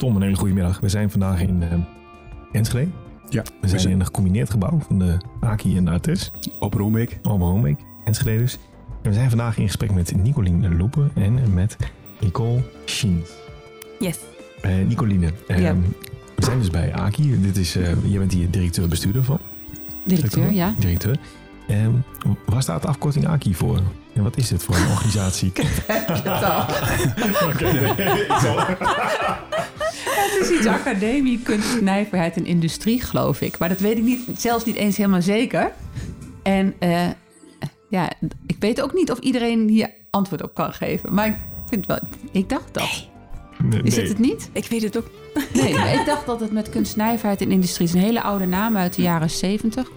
Tom, een hele goede middag. We zijn vandaag in uh, Enschede. Ja. We zijn in een gecombineerd gebouw van de Aki en de Artes. Op Roombeek. Op Roombeek, Enschede dus. En we zijn vandaag in gesprek met Nicoline Loepen en met Nicole Schiens. Yes. Uh, Nicoline, uh, Ja. we zijn dus bij Aki. Dit is, uh, jij bent hier directeur-bestuurder van. Directeur, ja. Directeur. Ehm, waar staat de afkorting AKI voor? En wat is het voor een organisatie? Oké, nee, ik zal- Het is iets academie, kunst, nijverheid en industrie, geloof ik. Maar dat weet ik niet, zelfs niet eens helemaal zeker. En eh, ja, ik weet ook niet of iedereen hier antwoord op kan geven. Maar ik vind wel, ik dacht dat. Nee, Is nee. het het niet? Ik weet het ook. Nee, maar ik dacht dat het met kunst, nijverheid en industrie is een hele oude naam uit de jaren 70.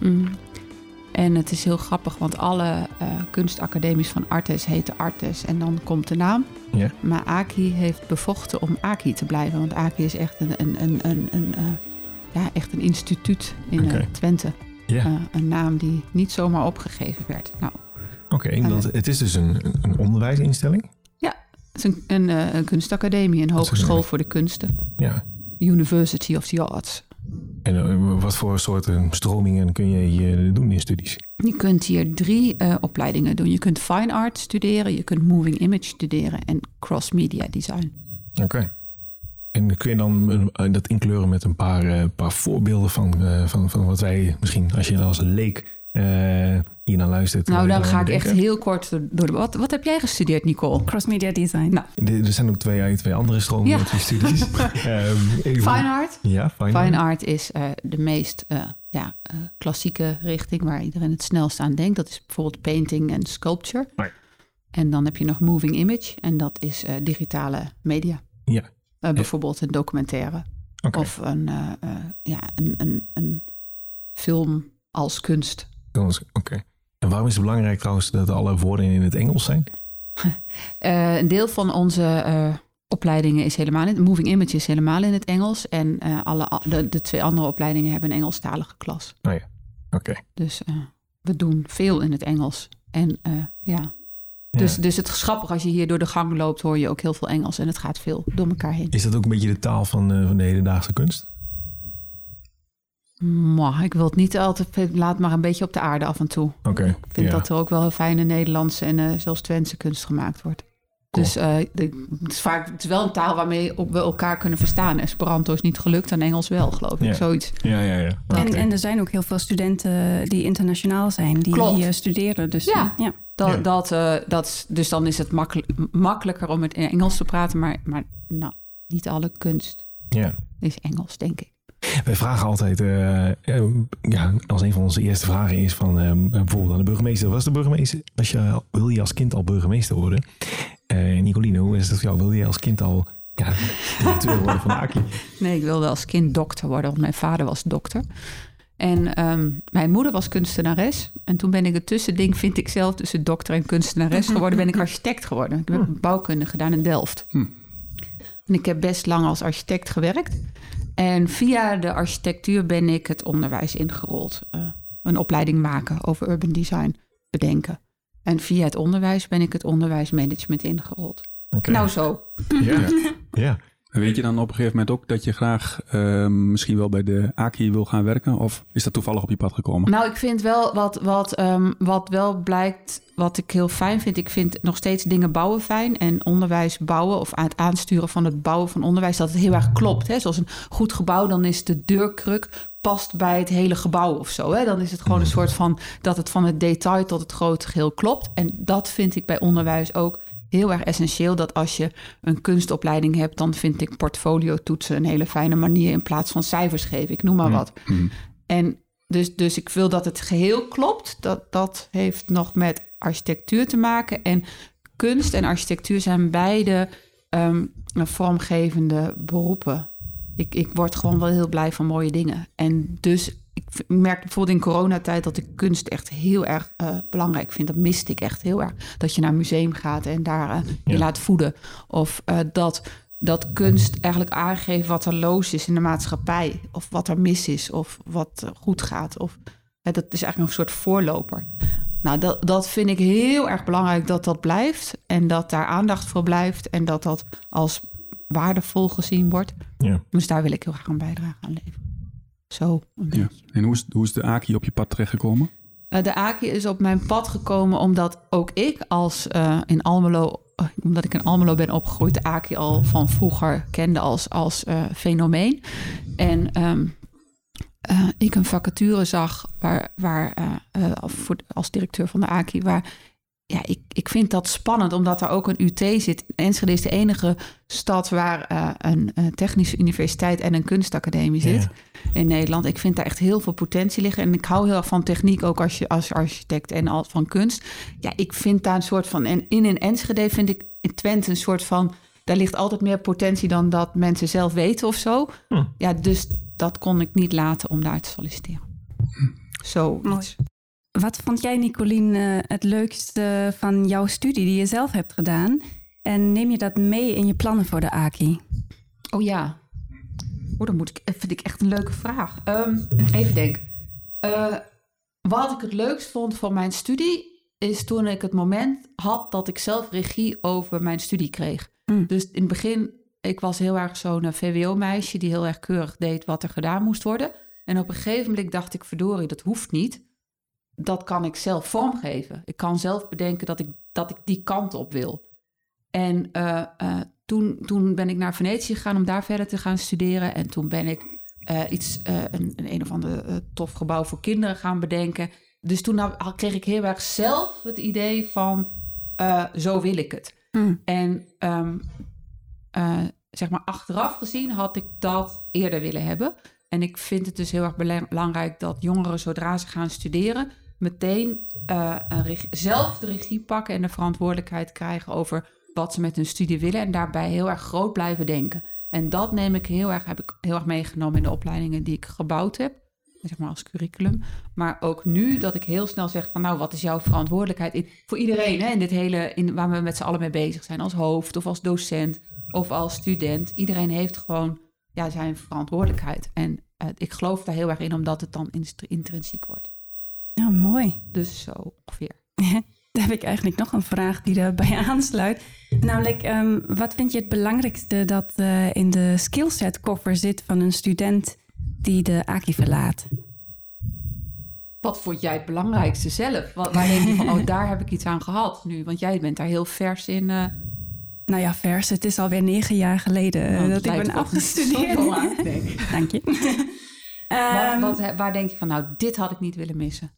Mm. En het is heel grappig, want alle eh, kunstacademies van Artes heten Artes en dan komt de naam. Ja. Maar Aki heeft bevochten om Aki te blijven, want Aki is echt een, een, een, een, een, eh, ja, echt een instituut in eh, Twente. Ja, Eh, een naam die niet zomaar opgegeven werd. Nou, oké. want het is dus een, een onderwijsinstelling. het is een, een, een kunstacademie, een hogeschool voor de kunsten. Ja. University of the Arts. En eh, wat voor soorten stromingen kun je hier doen in studies? Je kunt hier drie eh, opleidingen doen. Je kunt fine art studeren, je kunt moving image studeren en cross media design. Oké. En kun je dan eh, dat inkleuren met een paar, paar voorbeelden van, van, van wat wij misschien, als je als leek hier naar luistert. Nou, dan ga ik denken? echt heel kort door de... Wat, wat heb jij gestudeerd, Nicole? Cross-media design. Nou, Er er zijn ook twee, twee andere stromingen Ja. studies. Ehm, even- fine art? Ja, fine, Fine art is eh, de meest eh, ja, eh, klassieke richting waar iedereen het snelst aan denkt. Dat is bijvoorbeeld painting en sculpture. Ja. En dan heb je nog moving image en dat is eh, digitale media. Ja, bijvoorbeeld een documentaire oké. of een, eh, eh, ja, een, een, een film als kunst. Oké. En waarom is het belangrijk trouwens dat alle woorden in het Engels zijn? Eh, een deel van onze eh, opleidingen is helemaal in Moving Image is helemaal in het Engels. En eh, alle, de, de twee andere opleidingen hebben een Engelstalige klas. Nou ja, oké. Dus we doen veel in het Engels. En eh, ja. Dus, Ja. dus het is grappig als je hier door de gang loopt, hoor je ook heel veel Engels. En het gaat veel door elkaar heen. Is dat ook een beetje de taal van, van de hedendaagse kunst? Mwah, ik wil het niet altijd, laat maar een beetje op de aarde af en toe. Oké. Ik vind ja. dat er ook wel fijne Nederlandse en eh, zelfs Twentse kunst gemaakt wordt. Cool. Dus eh, de- het, is vaak, het is wel een taal waarmee we elkaar kunnen verstaan. Esperanto is niet gelukt en Engels wel, geloof ik. Ja. Zoiets. Ja, ja, ja. En, en er zijn ook heel veel studenten die internationaal zijn, die Klopt. hier studeren. Dus Ja. eh, ja. Dat, Ja. dat, eh, dat, dus dan is het makkelijk, makkelijker om het in Engels te praten. Maar, maar nou, niet alle kunst ja. is Engels, denk ik. Wij vragen altijd, eh, ja, als een van onze eerste vragen is van eh, bijvoorbeeld aan de burgemeester. Was de burgemeester, als je, wil je als kind al burgemeester worden? Eh Nicoline, hoe is dat voor jou? Wil je als kind al ja, directeur worden van de Aki? Nee, ik wilde als kind dokter worden, want mijn vader was dokter. En ehm, mijn moeder was kunstenares. En toen ben ik het tussending, vind ik zelf, tussen dokter en kunstenares geworden, ben ik architect geworden. Ik heb bouwkunde gedaan in Delft. En ik heb best lang als architect gewerkt. En via de architectuur ben ik het onderwijs ingerold. Eh, een opleiding maken over urban design bedenken. En via het onderwijs ben ik het onderwijsmanagement ingerold. Nou zo. ja. ja. Weet je dan op een gegeven moment ook dat je graag eh, misschien wel bij de AKI wil gaan werken? Of is dat toevallig op je pad gekomen? Nou, ik vind wel wat, wat, ehm, wat wel blijkt, wat ik heel fijn vind. Ik vind nog steeds dingen bouwen fijn. En onderwijs bouwen of aan het aansturen van het bouwen van onderwijs, dat het heel erg klopt. Hè? Zoals een goed gebouw, dan is de deurkruk past bij het hele gebouw of zo. Hè? Dan is het gewoon een soort van dat het van het detail tot het grote geheel klopt. En dat vind ik bij onderwijs ook heel erg essentieel. Dat als je een kunstopleiding hebt, dan vind ik portfolio toetsen een hele fijne manier in plaats van cijfers geven. Ik noem maar wat. En dus, dus ik wil dat het geheel klopt. Dat, dat heeft nog met architectuur te maken. En kunst en architectuur zijn beide ehm, vormgevende beroepen. Ik, ik word gewoon wel heel blij van mooie dingen. En dus ik merk bijvoorbeeld in coronatijd dat ik kunst echt heel erg eh, belangrijk vind. Dat miste ik echt heel erg. Dat je naar een museum gaat en daar eh, je Ja. laat voeden. Of eh, dat, dat kunst eigenlijk aangeeft wat er loos is in de maatschappij. Of wat er mis is. Of wat goed gaat. Of, dat is eigenlijk een soort voorloper. Nou, dat, dat vind ik heel erg belangrijk dat dat blijft. En dat daar aandacht voor blijft. En dat dat als waardevol gezien wordt. Ja. Dus daar wil ik heel graag een bijdrage aan leveren. Zo. Ja. En hoe is, hoe is de Aki op je pad terechtgekomen? Eh, de Aki is op mijn pad gekomen omdat ook ik als eh, in Almelo, eh, omdat ik in Almelo ben opgegroeid, de Aki al van vroeger kende als, als fenomeen. En ehm, eh, ik een vacature zag waar, waar voor, als directeur van de Aki, waar ja, ik, ik vind dat spannend, omdat er ook een UT zit. Enschede is de enige stad waar eh, een eh, technische universiteit en een kunstacademie zit Ja. in Nederland. Ik vind daar echt heel veel potentie liggen. En ik hou heel erg van techniek, ook als, je, als architect en al van kunst. Ja, ik vind daar een soort van... En in een Enschede vind ik in Twente een soort van... Daar ligt altijd meer potentie dan dat mensen zelf weten of zo. Hm. Ja, dus dat kon ik niet laten om daar te solliciteren. Zo. Mooi. Wat vond jij, Nicolien, eh, het leukste van jouw studie die je zelf hebt gedaan? En neem je dat mee in je plannen voor de AKI? Oh ja. Oh, dan moet ik, vind ik echt een leuke vraag. Ehm, even denken. Eh, wat ik het leukst vond van mijn studie is toen ik het moment had dat ik zelf regie over mijn studie kreeg. Mm. Dus in het begin, ik was heel erg zo'n eh, VWO-meisje die heel erg keurig deed wat er gedaan moest worden. En op een gegeven moment dacht ik, verdorie, dat hoeft niet. Dat kan ik zelf vormgeven. Ik kan zelf bedenken dat ik, dat ik die kant op wil. En eh, eh, toen, toen ben ik naar Venetië gegaan om daar verder te gaan studeren. En toen ben ik eh, iets, een, een een of ander tof gebouw voor kinderen gaan bedenken. Dus toen kreeg ik heel erg zelf het idee van, zo wil ik het. Mm. En ehm, eh, zeg maar achteraf gezien had ik dat eerder willen hebben. En ik vind het dus heel erg bela- belangrijk dat jongeren zodra ze gaan studeren... meteen eh, zelf de regie pakken en de verantwoordelijkheid krijgen... over wat ze met hun studie willen en daarbij heel erg groot blijven denken. En dat neem ik heel erg, heb ik heel erg meegenomen in de opleidingen die ik gebouwd heb. Zeg maar als curriculum. Maar ook nu dat ik heel snel zeg van nou, wat is jouw verantwoordelijkheid in, voor iedereen hè, in dit hele, in, waar we met z'n allen mee bezig zijn. Als hoofd of als docent of als student. Iedereen heeft gewoon ja, zijn verantwoordelijkheid. En eh, ik geloof daar heel erg in, omdat het dan intrinsiek wordt. Nou, mooi. Dus zo ongeveer. Daar heb ik eigenlijk nog een vraag die daarbij aansluit. Namelijk, ehm, wat vind je het belangrijkste dat eh, in de skillset koffer zit van een student die de AKI verlaat? Wat vond jij het belangrijkste zelf? Wat, waar denk je van, oh, daar heb ik iets aan gehad nu? Want jij bent daar heel vers in. eh, Nou ja, vers. Het is alweer negen jaar geleden eh, nou, dat ik ben afgestudeerd. Dank je. Wat, Ehm, wat, waar denk je van, nou, dit had ik niet willen missen?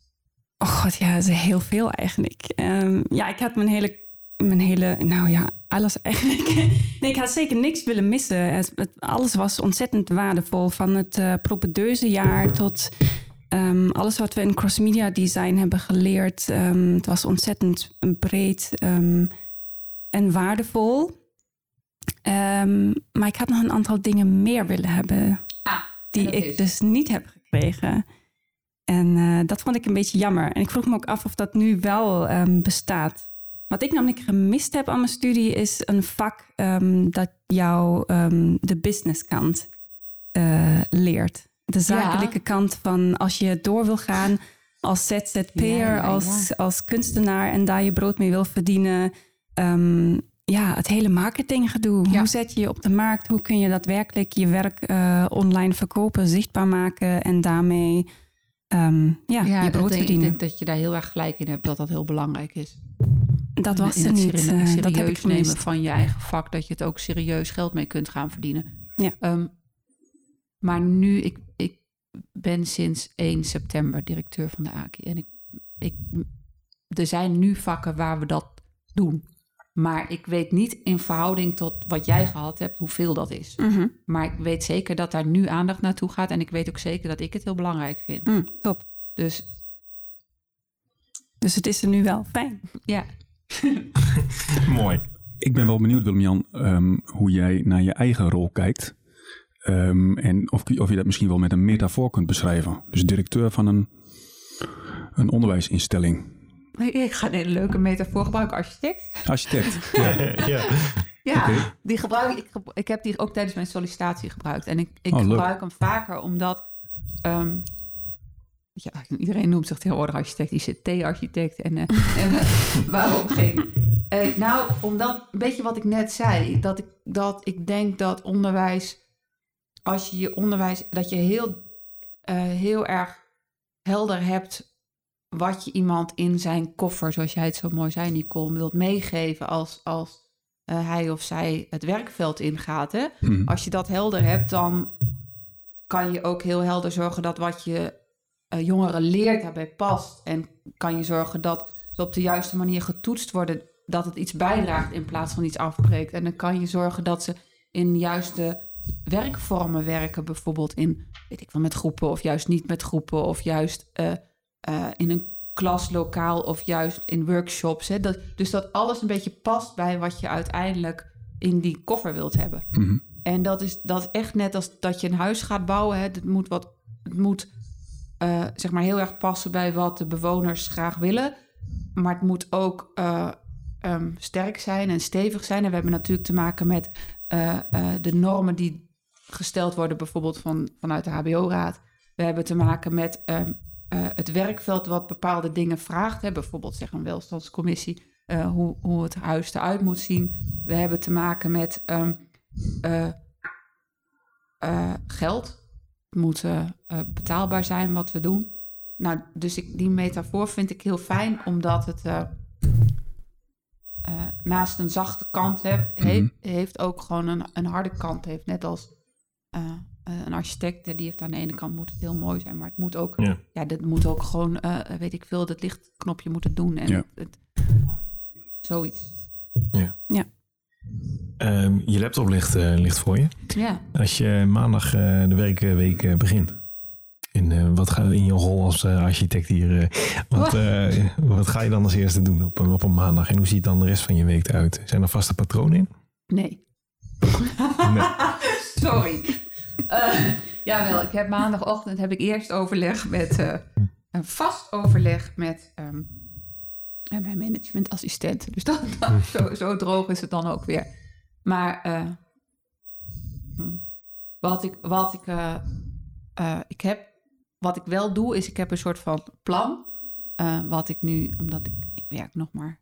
Oh god, ja, is heel veel eigenlijk. Ehm, ja, ik had mijn hele, mijn hele, nou ja, alles eigenlijk. nee, ik had zeker niks willen missen. Het, het- alles was ontzettend waardevol. Van het uh, propedeuse tot ehm, alles wat we in cross-media design hebben geleerd. Ehm, het was ontzettend breed en waardevol. Maar ik had nog een aantal dingen meer willen hebben Ah, die ik dus niet heb gekregen. En eh, dat vond ik een beetje jammer. En ik vroeg me ook af of dat nu wel ehm, bestaat. Wat ik namelijk gemist heb aan mijn studie is een vak ehm, dat jou ehm, de businesskant eh, leert. De zakelijke kant van als je door wil gaan als ZZP'er, Ja, ja, als, als kunstenaar en daar je brood mee wil verdienen. Ja, het hele marketinggedoe. Hoe zet je je op de markt? Hoe kun je daadwerkelijk je werk eh, online verkopen, zichtbaar maken en daarmee ehm, ja, je brood denk, ik verdienen? denk dat je daar heel erg gelijk in hebt dat dat heel belangrijk is. dat was er het niet. seri- eh, dat heb ik serieus nemen gemist. van je eigen vak, dat je het ook serieus geld mee kunt gaan verdienen. Ja. Ehm, maar nu, ik, ik ben sinds 1 september directeur van de AKI. En ik, ik, er zijn nu vakken waar we dat doen. Maar ik weet niet in verhouding tot wat jij gehad hebt, hoeveel dat is. Mhm. Maar ik weet zeker dat daar nu aandacht naartoe gaat. En ik weet ook zeker dat ik het heel belangrijk vind. Mm, top. Dus Dus het is er nu wel fijn. ja, Mooi. Ik ben wel benieuwd, Willem-Jan, ehm, hoe jij naar je eigen rol kijkt. Ehm, en of, of je dat misschien wel met een metafoor kunt beschrijven. Dus directeur van een, een onderwijsinstelling. Ik ga een hele leuke metafoor gebruiken, architect. Architect. Ja. ja. Die gebruik ik. Ik heb die ook tijdens mijn sollicitatie gebruikt. En ik, ik Oh, leuk. gebruik hem vaker omdat. ehm, ja, iedereen noemt zich tegenwoordig architect, ICT-architect. En, eh, en eh, waarom geen Eh, nou, omdat, een beetje wat ik net zei, dat ik, dat ik denk dat onderwijs, als je je onderwijs, dat je heel, eh, heel erg helder hebt wat je iemand in zijn koffer, zoals jij het zo mooi zei, Nicole, wilt meegeven als, als eh, hij of zij het werkveld ingaat. Hè? Mhm. Als je dat helder hebt, dan kan je ook heel helder zorgen dat wat je eh, jongeren leert daarbij past. En kan je zorgen dat ze op de juiste manier getoetst worden, dat het iets bijdraagt in plaats van iets afbreekt. En dan kan je zorgen dat ze in juiste werkvormen werken, bijvoorbeeld in, weet ik wel, met groepen of juist niet met groepen of juist eh, eh, in een klaslokaal of juist in workshops. Hè? Dat, dus dat alles een beetje past bij wat je uiteindelijk in die koffer wilt hebben. Mhm. En dat is, dat is echt net als dat je een huis gaat bouwen. Hè. Het moet, wat, het moet eh, zeg maar heel erg passen bij wat de bewoners graag willen. Maar het moet ook eh, ehm, sterk zijn en stevig zijn. En we hebben natuurlijk te maken met de normen die gesteld worden, bijvoorbeeld van, vanuit de HBO-raad. We hebben te maken met ehm, eh, het werkveld wat bepaalde dingen vraagt. Hè. Bijvoorbeeld zeg een welstandscommissie, eh, hoe, hoe het huis eruit moet zien. We hebben te maken met ehm, eh, geld. Het moet betaalbaar zijn wat we doen. Nou, dus ik, die metafoor vind ik heel fijn, omdat het naast een zachte kant he- he- Mhm. heeft ook gewoon een, een harde kant. Heeft net als een architect, eh, die heeft aan de ene kant moet het heel mooi zijn, maar het moet ook, Ja. ja, dat moet ook gewoon, eh, weet ik veel, dat lichtknopje moet het doen en Ja. het, zoiets. Ehm, je laptop ligt, eh, ligt voor je. Ja. Als je maandag eh, de werkweek eh, begint. In, eh, wat ga in je rol als eh, architect hier? eh, wat, eh, wat ga je dan als eerste doen op, een- op een maandag? En hoe ziet dan de rest van je week eruit? Zijn er vaste patronen in? Nee. Nee. Sorry. Eh, jawel, ik heb maandagochtend heb ik eerst overleg met eh, een vast overleg met eh, mijn managementassistent. Dus dat, dat- zo, zo droog is het dan ook weer. Maar hm, wat ik, wat ik, ik heb, wat ik wel doe, is ik heb een soort van plan. wat ik nu, omdat ik, ik werk nog maar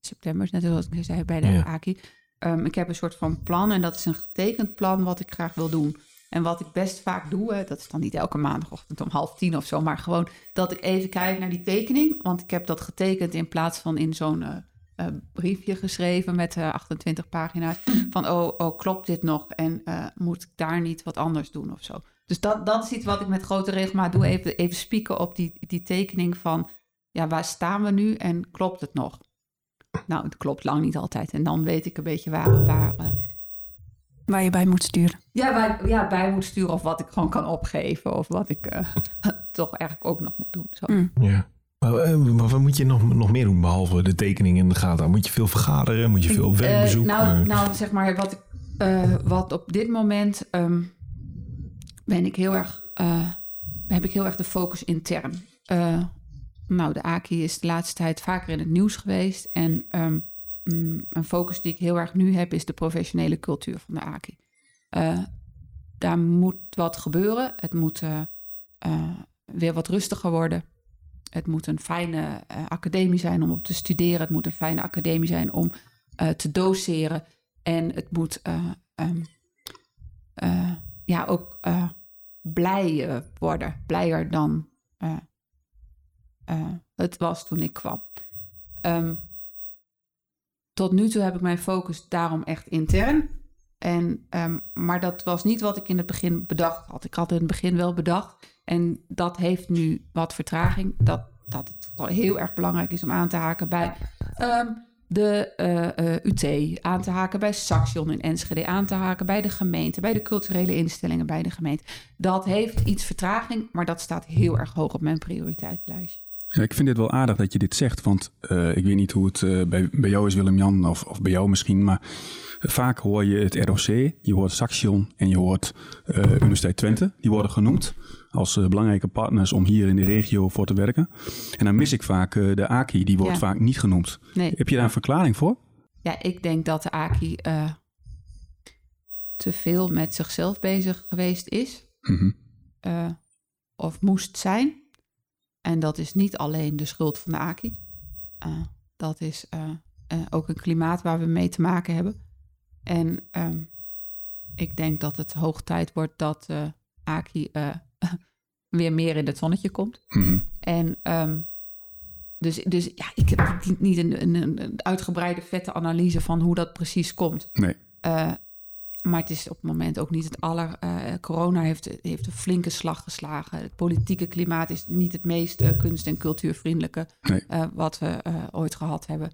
september, net zoals ik zei bij de Ja. AKI. Ehm, ik heb een soort van plan en dat is een getekend plan wat ik graag wil doen. En wat ik best vaak doe, hè, dat is dan niet elke maandagochtend om half tien of zo, maar gewoon dat ik even kijk naar die tekening. Want ik heb dat getekend in plaats van in zo'n eh, eh, briefje geschreven met eh, 28 pagina's. Van oh, oh, klopt dit nog? En eh, moet ik daar niet wat anders doen of zo? Dus dat, dat is iets wat ik met grote regelmaat doe. Even, even spieken op die, die tekening van ja, waar staan we nu en klopt het nog? Nou, het klopt lang niet altijd. En dan weet ik een beetje waar, waar, eh, Waar je bij moet sturen. ja, bij, ja, bij moet sturen of wat ik gewoon kan opgeven. Of wat ik eh, toch eigenlijk ook nog moet doen. Zo. Mm. Ja. Maar, eh, maar wat moet je nog, nog meer doen behalve de tekening in de gaten? Moet je veel vergaderen? Moet je veel op Eh, werkbezoek? nou, nou, zeg maar, wat, ik, eh, wat op dit moment ehm, ben ik heel erg, eh, heb ik heel erg de focus intern. Eh, nou, de AKI is de laatste tijd vaker in het nieuws geweest. En ehm, mm, een focus die ik heel erg nu heb, is de professionele cultuur van de AKI. Eh, daar moet wat gebeuren. Het moet eh, eh, weer wat rustiger worden. Het moet een fijne academie zijn om op te studeren. Het moet een fijne academie zijn om te doseren. En het moet eh, ehm, eh, ja, ook blij worden. Blijer dan het was toen ik kwam. Ehm, tot nu toe heb ik mijn focus daarom echt intern. En, ehm, maar dat was niet wat ik in het begin bedacht had. Ik had in het begin wel bedacht. En dat heeft nu wat vertraging. Dat, dat het heel erg belangrijk is om aan te haken bij ehm, de eh, eh, UT. Aan te haken bij Saxion in Enschede. Aan te haken bij de gemeente. Bij de culturele instellingen bij de gemeente. Dat heeft iets vertraging. Maar dat staat heel erg hoog op mijn prioriteitslijstje. Ja, ik vind dit wel aardig dat je dit zegt, want eh, ik weet niet hoe het eh, bij, bij jou is, Willem-Jan, of, of bij jou misschien, maar vaak hoor je het ROC, je hoort Saxion en je hoort eh, Universiteit Twente. Die worden genoemd als belangrijke partners om hier in de regio voor te werken. En dan mis ik vaak de AKI, die wordt Ja. vaak niet genoemd. Nee. Heb je daar een verklaring voor? Ja, ik denk dat de AKI te veel met zichzelf bezig geweest is. Mhm. of moest zijn. En dat is niet alleen de schuld van de AKI. Eh, dat is eh, eh, ook een klimaat waar we mee te maken hebben. En ehm, ik denk dat het hoog tijd wordt dat Aki weer meer in het zonnetje komt. Mhm. En ehm, dus, dus ja, ik heb niet een, een, een, uitgebreide vette analyse van hoe dat precies komt. Nee. Maar het is op het moment ook niet het aller. Uh, corona heeft, heeft een flinke slag geslagen. Het politieke klimaat is niet het meest uh, kunst- en cultuurvriendelijke nee. wat we ooit gehad hebben.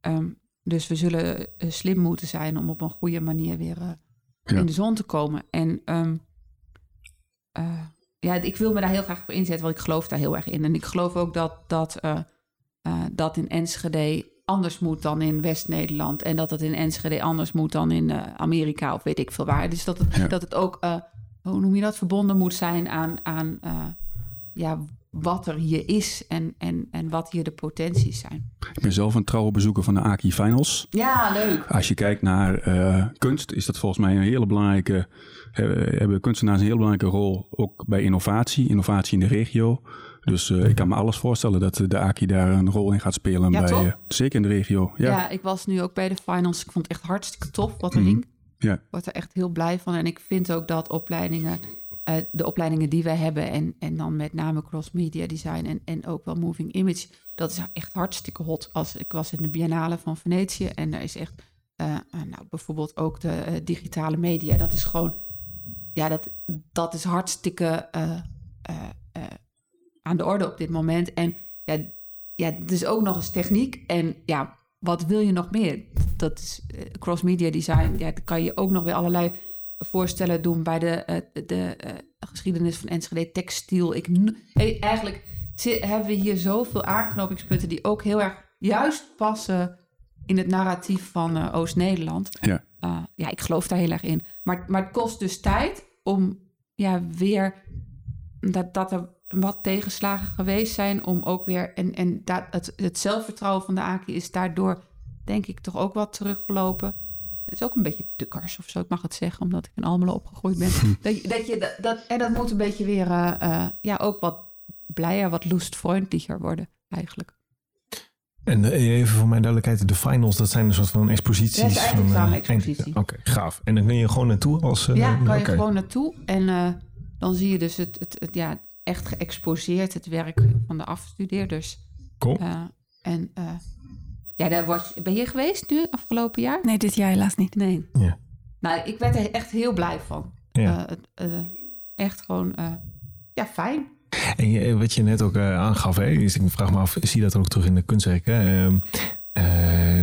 Um, dus we zullen slim moeten zijn om op een goede manier weer Ja. in de zon te komen. En um, ja, ik wil me daar heel graag voor inzetten, want ik geloof daar heel erg in. En ik geloof ook dat, dat, dat in Enschede anders moet dan in West-Nederland. En dat het in Enschede anders moet dan in uh, Amerika of weet ik veel waar. Dus dat het, Ja. dat het ook, hoe noem je dat, verbonden moet zijn aan, aan ja, wat er hier is en, en, en wat hier de potenties zijn. Ik ben zelf een trouwe bezoeker van de Aki Finals. Ja, leuk. Als je kijkt naar uh, kunst, is dat volgens mij een hele belangrijke. Hebben kunstenaars een heel belangrijke rol ook bij innovatie, innovatie in de regio. Dus uh, ik kan me alles voorstellen dat de Aki daar een rol in gaat spelen. Ja, bij, uh, zeker in de regio. Ja. ja. ik was nu ook bij de finals. Ik vond het echt hartstikke tof wat er Mhm. ging. Ja. Ik word er echt heel blij van. En ik vind ook dat opleidingen, uh, de opleidingen die wij hebben, en, en dan met name cross media design en, en ook wel moving image, dat is echt hartstikke hot. Als ik was in de Biennale van Venetië en daar is echt, nou bijvoorbeeld ook de digitale media, dat is gewoon, ja, dat, dat is hartstikke aan de orde op dit moment. En ja, ja, het is ook nog eens techniek. En ja, wat wil je nog meer? Dat is uh, cross-media design. Ja, dan kan je ook nog weer allerlei voorstellen doen bij de, uh, de uh, geschiedenis van Enschede textiel. Ik, hey, eigenlijk hebben we hier zoveel aanknopingspunten die ook heel erg juist passen in het narratief van Oost-Nederland. Ja. ja, ik geloof daar heel erg in. Maar, maar het kost dus tijd om ja, weer dat, dat er wat tegenslagen geweest zijn om ook weer... En, en dat, het, het zelfvertrouwen van de Aki is daardoor, denk ik, toch ook wat teruggelopen. Het is ook een beetje tukkers of zo, ik mag het zeggen, omdat ik in Almelo opgegroeid ben. dat, je, dat, je, dat, dat, en dat moet een beetje weer, uh, uh, ja, ook wat blijer, wat lustfreundlicher worden, eigenlijk. En uh, even voor mijn duidelijkheid, de finals, dat zijn een soort van exposities. Eigenlijk van, expositie. Oké, okay, gaaf. En dan kun je gewoon naartoe als... ja, kan je okay. gewoon naartoe. En dan zie je dus het, het, het ja, echt geëxposeerd het werk van de afstudeerders. Cool. Uh, en uh, ja, daar word je, ben je geweest nu afgelopen jaar? Nee, dit jaar helaas niet. Nee. Ja. Nou, ik werd er echt heel blij van. Ja. Uh, echt gewoon, ja, fijn. En je, wat je net ook aangaf, hè, is, ik vraag me af, zie je dat ook terug in de kunstwerken? Ehm, Uh,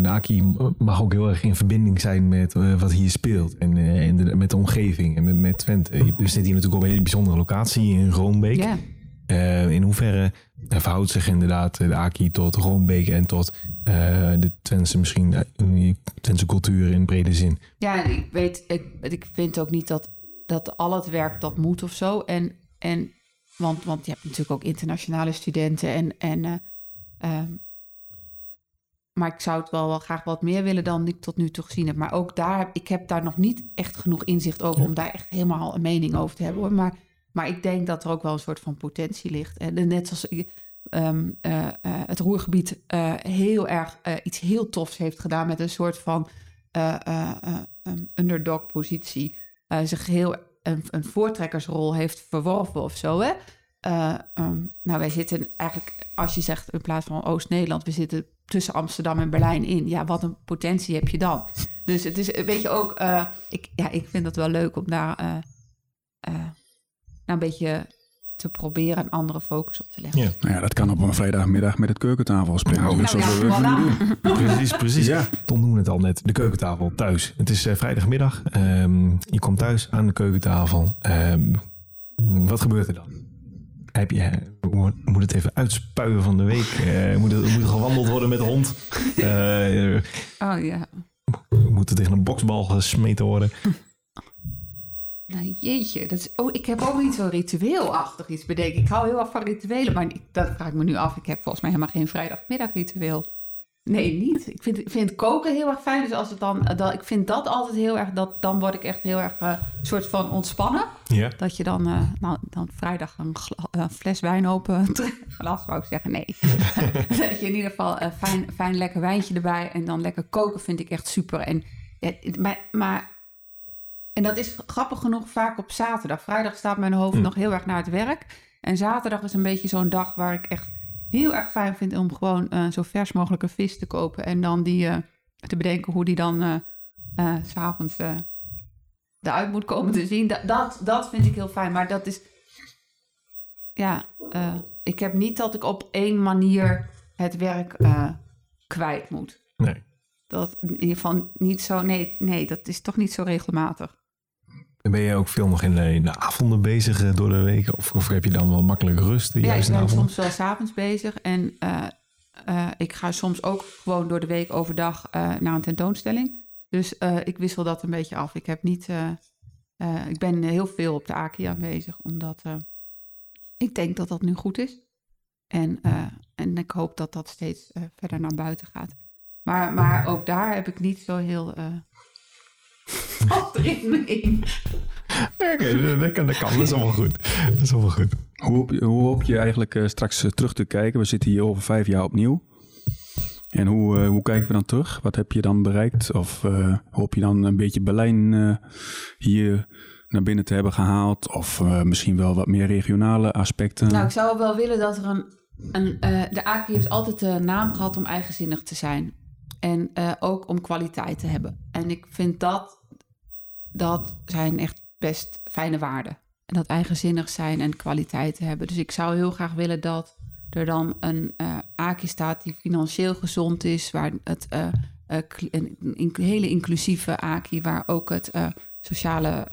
Naki mag ook heel erg in verbinding zijn met uh, wat hier speelt en, uh, en de, met de omgeving en met, met Twente. We zitten hier natuurlijk op een hele bijzondere locatie in Roombeek. Yeah. in hoeverre verhoudt zich inderdaad de Aki tot Roombeek en tot de Twentse misschien de Twentse cultuur in brede zin? Ja, ik weet, ik, ik vind ook niet dat, dat al het werk dat moet of zo. En, en want, want je hebt natuurlijk ook internationale studenten en, en maar ik zou het wel, wel graag wat meer willen dan ik tot nu toe gezien heb. Maar ook daar, ik heb daar nog niet echt genoeg inzicht over om daar echt helemaal een mening over te hebben. Hoor. Maar, maar ik denk dat er ook wel een soort van potentie ligt. En net zoals um, uh, uh, het Roergebied uh, heel erg iets heel tofs heeft gedaan met een soort van um, underdog positie. zich heel een, een, voortrekkersrol heeft verworven of zo. Hè? Um, nou, wij zitten eigenlijk, als je zegt in plaats van Oost-Nederland, we zitten tussen Amsterdam en Berlijn in. Ja, wat een potentie heb je dan? Dus het is een beetje ook... Uh, ik, ja, ik vind het wel leuk om daar uh, uh, nou een beetje te proberen een andere focus op te leggen. Ja, nou ja dat kan op een vrijdagmiddag met het keukentafel spelen. Nou, dus nou, dat ja, we voilà. doen. Precies, precies. Ja. Tom noemde het al net, de keukentafel thuis. Het is vrijdagmiddag. Um, je komt thuis aan de keukentafel. Um, wat gebeurt er dan? Heb je, moet het even uitspuien van de week? Uh, moet, het, moet er gewandeld worden met de hond? Uh, oh ja. Moet er tegen een boksbal gesmeten worden? Nou jeetje, dat is, oh, ik heb ook niet zo'n ritueelachtig iets bedenken. Ik hou heel erg van rituelen, maar dat vraag ik me nu af. Ik heb volgens mij helemaal geen vrijdagmiddagritueel. Nee, niet. Ik vind, vind koken heel erg fijn. Dus als het dan, dat, ik vind dat altijd heel erg, dat, dan word ik echt heel erg een soort van ontspannen. Ja. Dat je dan, uh, nou, dan vrijdag een uh, fles wijn open, glas wou ik zeggen, nee. dat je in ieder geval een fijn, fijn lekker wijntje erbij en dan lekker koken vind ik echt super. En, ja, maar, maar, en dat is grappig genoeg vaak op zaterdag. Vrijdag staat mijn hoofd mm. nog heel erg naar het werk. En zaterdag is een beetje zo'n dag waar ik echt heel erg fijn vind om gewoon uh, zo vers mogelijke vis te kopen. En dan die uh, te bedenken hoe die dan s s'avonds eruit moet komen te zien. Dat, dat, dat vind ik heel fijn. Maar dat is. Ja, ik heb niet dat ik op één manier het werk kwijt moet. Nee. Dat in ieder geval niet zo. Nee, nee, dat is toch niet zo regelmatig. En ben je ook veel nog in de, in de avonden bezig door de week? Of, of, heb je dan wel makkelijk rust? Ja, ik ben soms wel s'avonds bezig. En uh, uh, ik ga soms ook gewoon door de week overdag uh, naar een tentoonstelling. Dus ik wissel dat een beetje af. Ik heb niet... ik ben heel veel op de AKI aanwezig, omdat ik denk dat dat nu goed is. En, en ik hoop dat dat steeds verder naar buiten gaat. Maar, maar ook daar heb ik niet zo heel erin. Oké, dat, kan, dat kan. Dat is allemaal goed. Dat is allemaal goed. Hoe hoop je, hoe hoop je eigenlijk uh, straks uh, terug te kijken? We zitten hier over vijf jaar opnieuw. En hoe, uh, hoe kijken we dan terug? Wat heb je dan bereikt? Of hoop je dan een beetje Berlijn hier naar binnen te hebben gehaald? Of misschien wel wat meer regionale aspecten? Nou, ik zou wel willen dat er een... een de AKI heeft altijd de naam gehad om eigenzinnig te zijn. En ook om kwaliteit te hebben. En ik vind dat dat zijn echt best fijne waarden. En dat eigenzinnig zijn en kwaliteit hebben. Dus ik zou heel graag willen dat er dan een uh, AKI staat die financieel gezond is, waar het uh, uh, een, hele inclusieve AKI, waar ook het sociale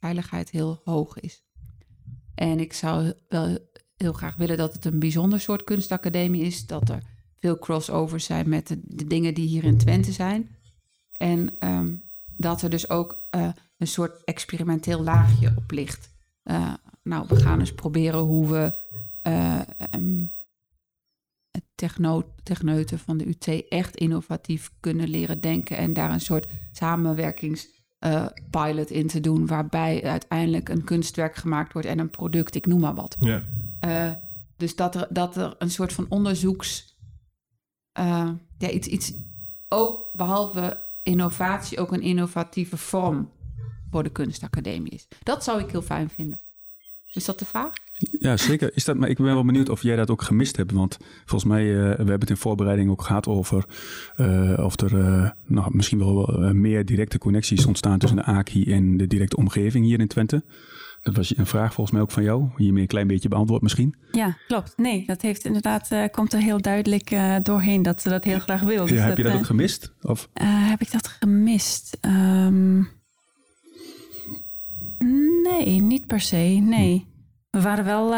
veiligheid heel hoog is. En ik zou wel heel graag willen dat het een bijzonder soort kunstacademie is, dat er veel crossovers zijn met de, dingen die hier in Twente zijn. En um, dat er dus ook uh, een soort experimenteel laagje op ligt. Uh, nou, we gaan eens proberen hoe we uh, um, het techno techneuten van de UT echt innovatief kunnen leren denken en daar een soort samenwerkingspilot in te doen, waarbij uiteindelijk een kunstwerk gemaakt wordt en een product, ik noem maar wat. Ja. dus dat er, dat er een soort van onderzoeks, ja, iets, iets ook behalve innovatie ook een innovatieve vorm voor de kunstacademie is. Dat zou ik heel fijn vinden. Is dat de vraag? Ja, zeker. Is dat, maar ik ben wel benieuwd of jij dat ook gemist hebt. Want volgens mij, uh, we hebben het in voorbereiding ook gehad over uh, of er nou, misschien wel meer directe connecties ontstaan tussen de AKI en de directe omgeving hier in Twente. Dat was een vraag volgens mij ook van jou. Hiermee een klein beetje beantwoord misschien. Ja, klopt. Nee, dat heeft inderdaad, uh, komt er heel duidelijk uh, doorheen dat ze dat heel graag wil. Dus ja, heb je dat uh, ook gemist? Of? heb ik dat gemist? Um, nee, niet per se. Nee. We waren wel,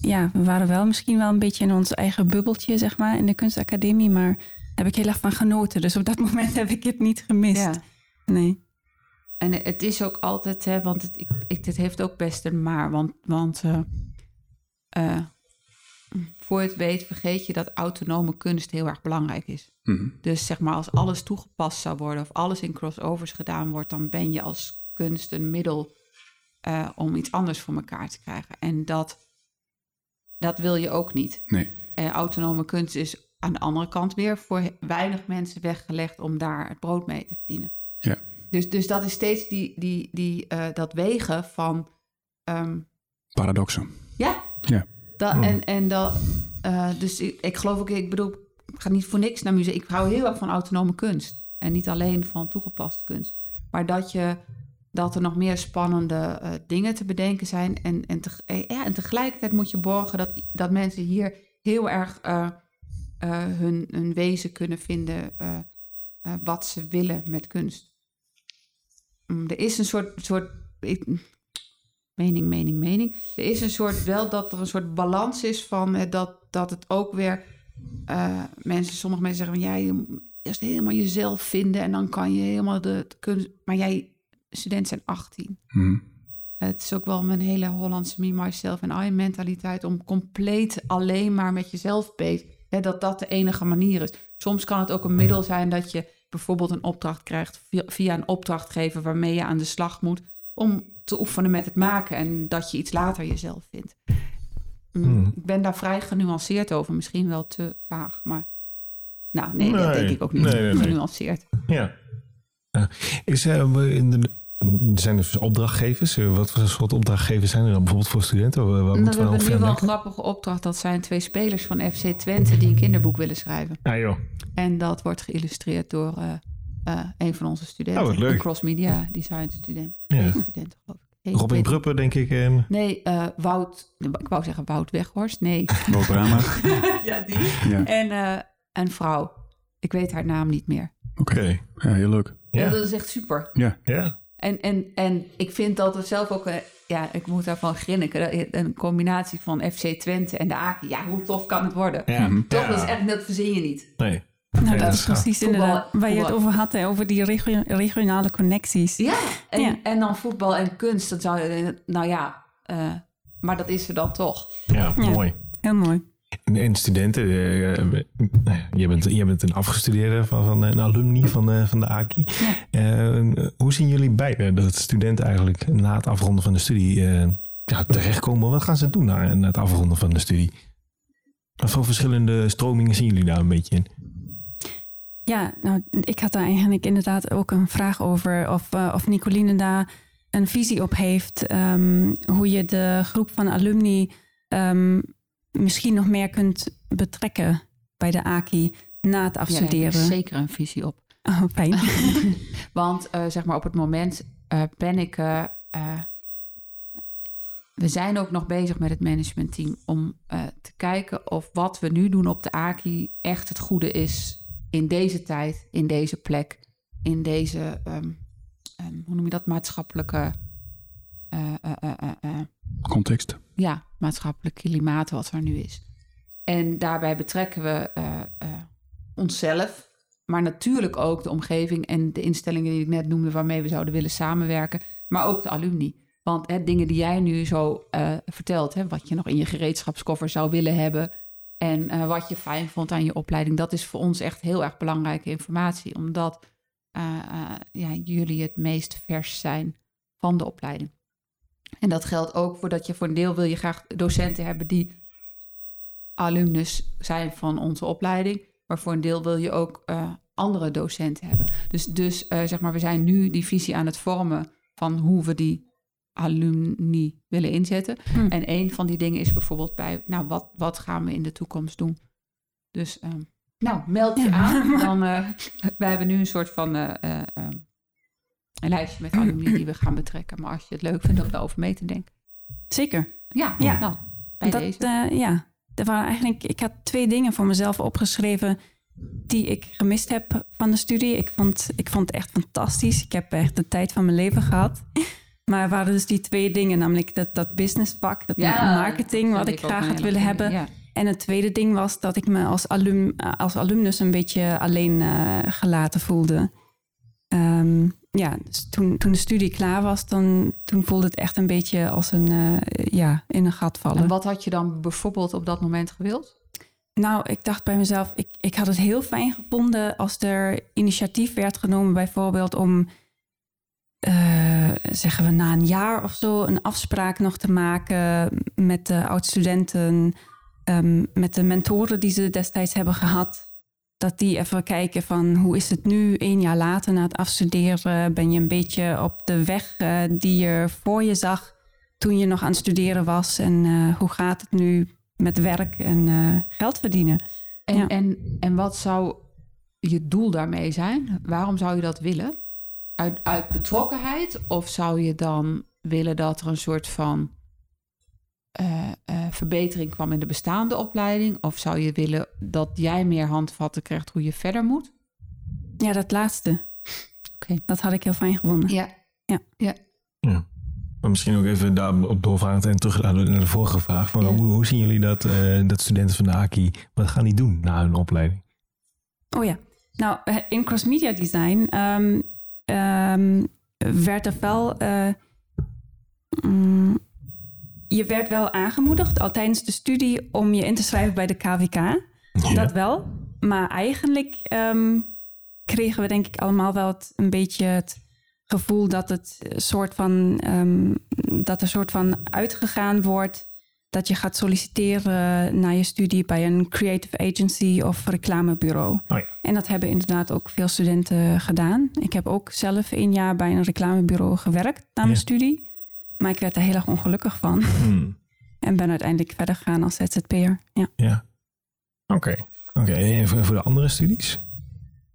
ja, we waren wel misschien wel een beetje in ons eigen bubbeltje, zeg maar, in de kunstacademie. Maar daar heb ik heel erg van genoten. Dus op dat moment heb ik het niet gemist. Ja. Nee. En het is ook altijd, hè, want het, ik, ik, het heeft ook best een maar. Want, want uh, uh, voor je het weet vergeet je dat autonome kunst heel erg belangrijk is. Mm. Dus zeg maar als alles toegepast zou worden of alles in crossovers gedaan wordt, dan ben je als kunst een middel uh, om iets anders voor elkaar te krijgen. En dat, dat wil je ook niet. Nee. autonome kunst is aan de andere kant weer voor weinig mensen weggelegd om daar het brood mee te verdienen. Ja. Dus, dus dat is steeds die, die, die, uh, dat wegen van. Um, Paradoxen. Ja. ja. Dat, mm. En, en dat. Uh, dus ik, ik geloof ook, ik bedoel, ik ga niet voor niks naar muziek. Ik hou heel erg van autonome kunst. En niet alleen van toegepaste kunst. Maar dat, je, dat er nog meer spannende uh, dingen te bedenken zijn. En, en, te, ja, en tegelijkertijd moet je borgen dat, dat mensen hier heel erg hun, hun wezen kunnen vinden. wat ze willen met kunst. Mm, er is een soort, soort mening, mening, mening. Er is een soort wel dat er een soort balans is van dat, dat het ook weer uh, mensen, sommige mensen zeggen van jij eerst helemaal jezelf vinden en dan kan je helemaal de, kunst. Maar jij, studenten zijn 18. Hmm. Het is ook wel mijn hele Hollandse me, myself en I mentaliteit om compleet alleen maar met jezelf bezig. Hè, dat dat de enige manier is. Soms kan het ook een middel zijn dat je bijvoorbeeld een opdracht krijgt via, een opdrachtgever waarmee je aan de slag moet om te oefenen met het maken en dat je iets later jezelf vindt. Mm, Hmm. Ik ben daar vrij genuanceerd over, misschien wel te vaag, maar nou nee, dat denk ik ook niet. nee, nee, nee. Genuanceerd. Ja. Ja. Is, eh, we in de, zijn dus opdrachtgevers. Eh, Wat voor soort opdrachtgevers zijn er dan bijvoorbeeld voor studenten? Waar, Nou, moeten we hebben nu wel een grappige opdracht. Dat zijn twee spelers van FC Twente die een kinderboek willen schrijven. Ah joh. En dat wordt geïllustreerd door eh, eh, een van onze studenten. Oh, wat leuk. Een cross-media design student. Ja. Geloof ik. Robin Pruppen, denk ik. En, Nee, eh, Wout... Ik wou zeggen Wout Weghorst. Nee. Bob Brama. ja, die. Ja, En eh, een vrouw. Ik weet haar naam niet meer. oké. Ja, heel leuk. Ja. ja. dat is echt super. Ja, ja. En, en, en ik vind dat we zelf ook... eh, ja, ik moet daarvan grinniken. Een combinatie van FC Twente en de Aki. Ja, hoe tof kan het worden? Ja. Toch, Ja. dat is echt... Dat verzin je niet. Nee. Nou, Ja, dat is precies Voetbal- inderdaad waar je het over had, hè, over die regio- regionale connecties. Ja, en, Ja. en dan voetbal en kunst. Dat zou. Nou ja, eh, maar dat is er dan toch. Ja, Ja. mooi. Heel mooi. En, en studenten, eh, eh, ja, je, bent, je bent een afgestudeerde van, van een alumni van, de van de AKI. Eh, hoe zien jullie beiden dat studenten eigenlijk na het afronden van de studie eh, ja, terechtkomen? Wat gaan ze doen na, na het afronden van de studie? Wat voor verschillende stromingen zien jullie daar een beetje in? Ja, nou, ik had daar eigenlijk inderdaad ook een vraag over of, eh, of Nicoline daar een visie op heeft. ehm, hoe je de groep van alumni ehm, misschien nog meer kunt betrekken bij de AKI na het Ja, afstuderen. zeker een visie op. oh, fijn. Want eh, zeg maar op het moment eh, ben ik... eh, we zijn ook nog bezig met het managementteam om eh, te kijken of wat we nu doen op de AKI echt het goede is in deze tijd, in deze plek, in deze, ehm, ehm, hoe noem je dat, maatschappelijke, eh, eh, eh, eh, eh, context. Ja, maatschappelijk klimaat wat er nu is. En daarbij betrekken we eh, eh, onszelf, maar natuurlijk ook de omgeving en de instellingen die ik net noemde waarmee we zouden willen samenwerken, maar ook de alumni. Want hè, dingen die jij nu zo eh, vertelt, hè, wat je nog in je gereedschapskoffer zou willen hebben en wat je fijn vond aan je opleiding, dat is voor ons echt heel erg belangrijke informatie, omdat ja, jullie het meest vers zijn van de opleiding. En dat geldt ook voor dat je voor een deel wil je graag docenten hebben die alumnus zijn van onze opleiding. Maar voor een deel wil je ook eh, andere docenten hebben. Dus, dus eh, zeg maar, we zijn nu die visie aan het vormen van hoe we die alumni willen inzetten. Hm. En een van die dingen is bijvoorbeeld bij, nou, wat, wat gaan we in de toekomst doen? Dus, ehm, nou, meld je Ja. aan. Dan, eh, wij hebben nu een soort van eh, eh, ehm, een lijstje met alumni die we gaan betrekken. Maar als je het leuk vindt om daarover mee te denken. Zeker. Ja, Ja. nou, bij dat, deze. eh, ja, er waren eigenlijk, ik had twee dingen voor mezelf opgeschreven die ik gemist heb van de studie. Ik vond, ik vond het echt fantastisch. Ik heb echt de tijd van mijn leven gehad. Maar er waren dus die twee dingen, namelijk dat, dat businessvak, dat marketing, wat ik graag had willen hebben. Ja. En het tweede ding was dat ik me als, alum, als alumnus een beetje alleen eh, gelaten voelde. Ehm, ja, dus toen, toen de studie klaar was, dan, toen voelde het echt een beetje als een, eh, ja, in een gat vallen. En wat had je dan bijvoorbeeld op dat moment gewild? Nou, ik dacht bij mezelf, ik, ik had het heel fijn gevonden als er initiatief werd genomen, bijvoorbeeld om, eh, zeggen we na een jaar of zo, een afspraak nog te maken met de oud-studenten, ehm, met de mentoren die ze destijds hebben gehad. Dat die even kijken van hoe is het nu, één jaar later na het afstuderen, ben je een beetje op de weg eh, die je voor je zag toen je nog aan het studeren was en eh, hoe gaat het nu met werk en eh, geld verdienen. En, Ja. en, en wat zou je doel daarmee zijn? Waarom zou je dat willen? Uit, uit betrokkenheid? Of zou je dan willen dat er een soort van eh, eh, verbetering kwam in de bestaande opleiding? Of zou je willen dat jij meer handvatten krijgt hoe je verder moet? Ja, dat laatste. Oké. Dat had ik heel fijn gevonden. Ja. Maar misschien ook even daarop doorvragen en terug naar de, naar de vorige vraag. Van, Ja. hoe, hoe zien jullie dat, eh, dat studenten van de AKI, wat gaan die doen na hun opleiding? Oh ja. Nou, in cross-media design ehm, ehm, werd er wel... eh, mm, je werd wel aangemoedigd al tijdens de studie om je in te schrijven bij de KVK. Ja. Dat wel. Maar eigenlijk ehm, kregen we denk ik allemaal wel het, een beetje het gevoel dat het een soort van ehm, dat er soort van uitgegaan wordt dat je gaat solliciteren naar je studie bij een creative agency of reclamebureau. Oh ja. En dat hebben inderdaad ook veel studenten gedaan. Ik heb ook zelf een jaar bij een reclamebureau gewerkt na mijn Ja. studie. Maar ik werd er heel erg ongelukkig van. Hmm. En ben uiteindelijk verder gegaan als ZZP'er. Ja. Ja. Oké. Oké. En voor, voor de andere studies?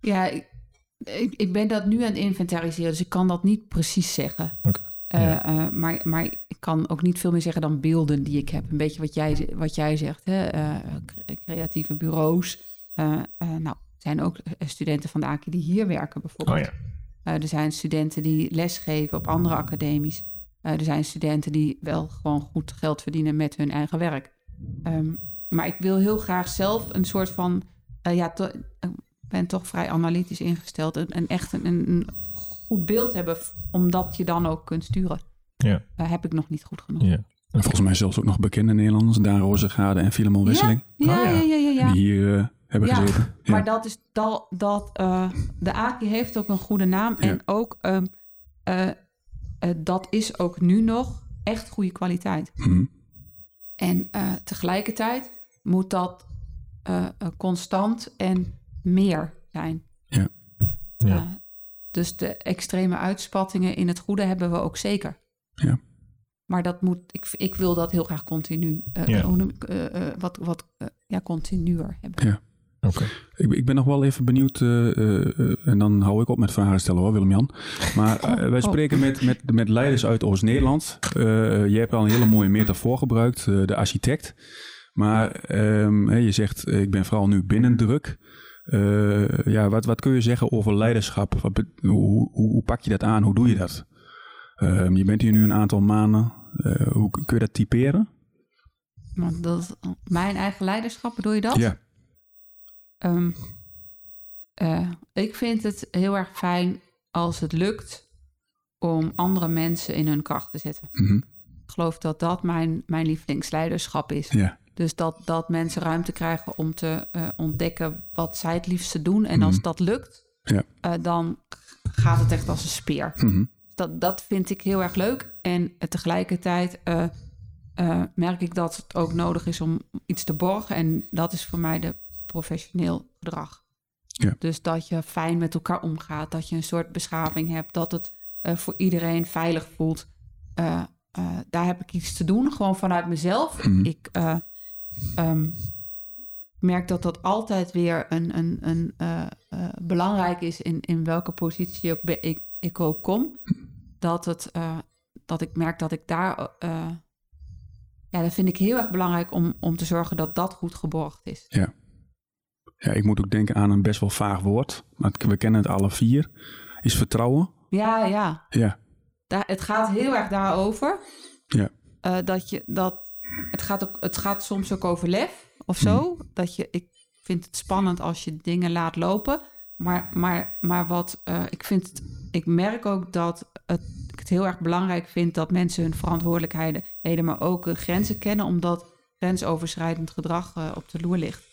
Ja, ik, ik, ik ben dat nu aan het inventariseren, dus ik kan dat niet precies zeggen. Oké, Eh, ja. eh, maar, maar ik kan ook niet veel meer zeggen dan beelden die ik heb. Een beetje wat jij, wat jij zegt, hè? eh, cre- creatieve bureaus. Eh, eh, nou, er zijn ook studenten van de AKI die hier werken bijvoorbeeld. Oh ja. Eh, er zijn studenten die lesgeven op andere academies. Eh, er zijn studenten die wel gewoon goed geld verdienen met hun eigen werk. Ehm, maar ik wil heel graag zelf een soort van... eh, ja, to- ik ben toch vrij analytisch ingesteld. En, en echt een, een goed beeld hebben... omdat je dan ook kunt sturen. Ja. Eh, heb ik nog niet goed genoeg. Ja. En volgens mij zelfs ook nog bekende Nederlanders. Daan Rozegade en Filemon Wisseling. Ja, Oh, ja. ja, ja, ja, ja. Die hier eh, hebben Ja, gezeten. Ja. Maar dat is dat, dat eh, de AKI heeft ook een goede naam. Ja. En ook ehm, eh, eh, dat is ook nu nog echt goede kwaliteit. Mhm. En eh, tegelijkertijd moet dat eh, eh, constant en meer zijn. Ja. Ja. Eh, dus de extreme uitspattingen in het goede hebben we ook zeker. Ja. Maar dat moet, ik, ik wil dat heel graag continu, eh, Ja. eh, eh, wat, wat eh, ja, continuer hebben. Ja. Oké. Ik, ik ben nog wel even benieuwd, eh, eh, eh, en dan hou ik op met vragen stellen hoor, Willem-Jan. Maar eh, wij oh. spreken met, met, met leiders uit Oost-Nederland. Eh, je hebt al een hele mooie metafoor gebruikt, eh, de architect. Maar ehm, hè, je zegt, ik ben vooral nu binnendruk. Eh, ja, wat, wat kun je zeggen over leiderschap? Wat, hoe, hoe, hoe pak je dat aan? Hoe doe je dat? Ehm, je bent hier nu een aantal maanden. Eh, hoe kun je dat typeren? Dat, is mijn eigen leiderschap, bedoel je dat? Ja. Ehm, eh, ik vind het heel erg fijn als het lukt om andere mensen in hun kracht te zetten. Mhm. Ik geloof dat dat mijn, mijn lievelingsleiderschap is. Ja. Dus dat, dat mensen ruimte krijgen om te eh, ontdekken wat zij het liefste doen. En als Mhm. dat lukt, Ja. eh, dan gaat het echt als een speer. Mhm. Dat, dat vind ik heel erg leuk. En tegelijkertijd merk ik dat het ook nodig is om iets te borgen. En dat is voor mij de professioneel gedrag. Ja. Dus dat je fijn met elkaar omgaat. Dat je een soort beschaving hebt. Dat het eh, voor iedereen veilig voelt. Eh, eh, daar heb ik iets te doen, gewoon vanuit mezelf. Mhm. Ik eh, ehm, merk dat dat altijd weer een, een, een, belangrijk is in, in welke positie ben- ik, ik ook kom. Dat, het, dat ik merk dat ik daar. ja, dat vind ik heel erg belangrijk om, om te zorgen dat dat goed geborgd is. Ja. Ja, ik moet ook denken aan een best wel vaag woord. Maar we kennen het alle vier. Is vertrouwen. Ja, ja. Ja, Daar, het gaat heel erg daarover. Ja. Eh, dat je dat. Het gaat, ook, het gaat soms ook over lef of zo. Dat je. Ik vind het spannend als je dingen laat lopen. Maar, maar, maar wat. eh, ik vind het. Ik merk ook dat het, ik het heel erg belangrijk vind dat mensen hun verantwoordelijkheden, maar ook hun grenzen kennen, omdat grensoverschrijdend gedrag eh, op de loer ligt.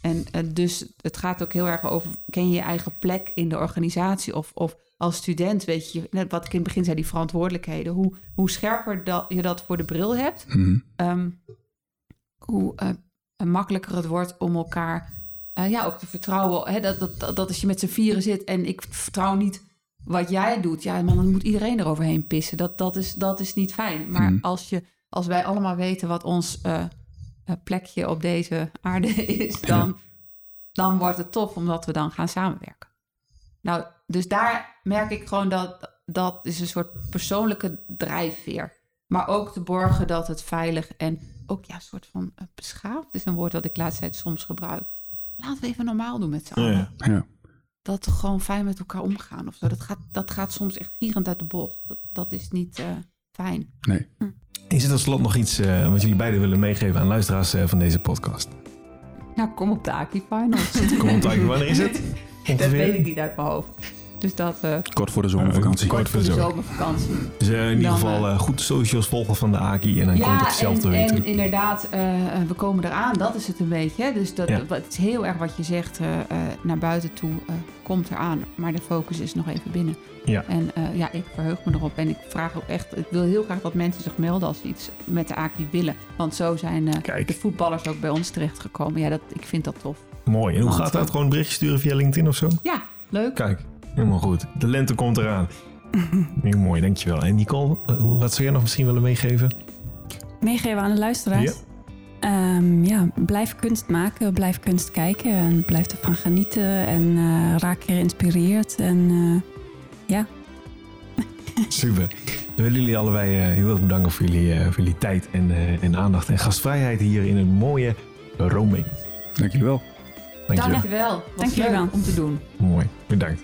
En eh, dus het gaat ook heel erg over, ken je je eigen plek in de organisatie of, of als student, weet je, net wat ik in het begin zei, die verantwoordelijkheden. Hoe, hoe scherper dat, je dat voor de bril hebt, Mhm. ehm, hoe eh, makkelijker het wordt om elkaar eh, ja, ook te vertrouwen. Hè, dat, dat, dat, als je met z'n vieren zit en ik vertrouw niet wat jij doet, ja, man, dan moet iedereen eroverheen pissen. Dat, dat, is, dat is niet fijn. Maar Mhm. als, je, als wij allemaal weten wat ons plekje op deze aarde is, dan, dan wordt het tof omdat we dan gaan samenwerken. Nou, dus daar merk ik gewoon dat dat is een soort persoonlijke drijfveer. Maar ook te borgen dat het veilig en ook ja, een soort van eh, beschaafd is een woord dat ik laatst tijd soms gebruik. Laten we even normaal doen met z'n allen. Ja. ja. Dat we gewoon fijn met elkaar omgaan of zo. Dat gaat, dat gaat soms echt gierend uit de bocht. Dat, dat is niet eh, fijn. Nee. Is er tot slot nog iets eh, wat jullie beiden willen meegeven aan luisteraars eh, van deze podcast? Nou, kom op de Aki Finals. Kom op, Tijken, wanneer is het? dat weet ik niet uit mijn hoofd. Dus dat... eh, Kort voor de zomervakantie. Uh, kort voor de de zomer. zomervakantie. Dus eh, in ieder geval eh, eh, goed de socials volgen van de Aki en dan komt het zelf te en, weten. en inderdaad, eh, eh, we komen eraan. Dat is het een beetje. Dus dat, Ja. dat- het is heel erg wat je zegt eh, eh, naar buiten toe. eh, komt eraan. Maar de focus is nog even binnen. Ja. En eh, ja, ik verheug me erop. En ik vraag ook echt... Ik wil heel graag dat mensen zich melden als ze iets met de Aki willen. Want zo zijn eh, de voetballers ook bij ons terechtgekomen. Ja, dat, ik vind dat tof. Mooi. En hoe Want, gaat dat? eh, Gewoon een berichtje sturen via LinkedIn of zo? Ja, leuk. Kijk, helemaal goed. De lente komt eraan. Heel mooi, dankjewel. En Nicole, eh, wat zou jij nog misschien willen meegeven? Meegeven aan de luisteraars. Ehm, ja, blijf kunst maken, blijf kunst kijken en blijf ervan genieten en eh, raak geïnspireerd. En eh, ja, Super. Dan willen jullie allebei eh, heel erg bedanken voor jullie, eh, voor jullie tijd en, eh, en aandacht en gastvrijheid hier in het mooie Rome. Dank jullie wel. Dankjewel. Dankjewel. Wat Dank leuk wel. om te doen. Mooi, bedankt.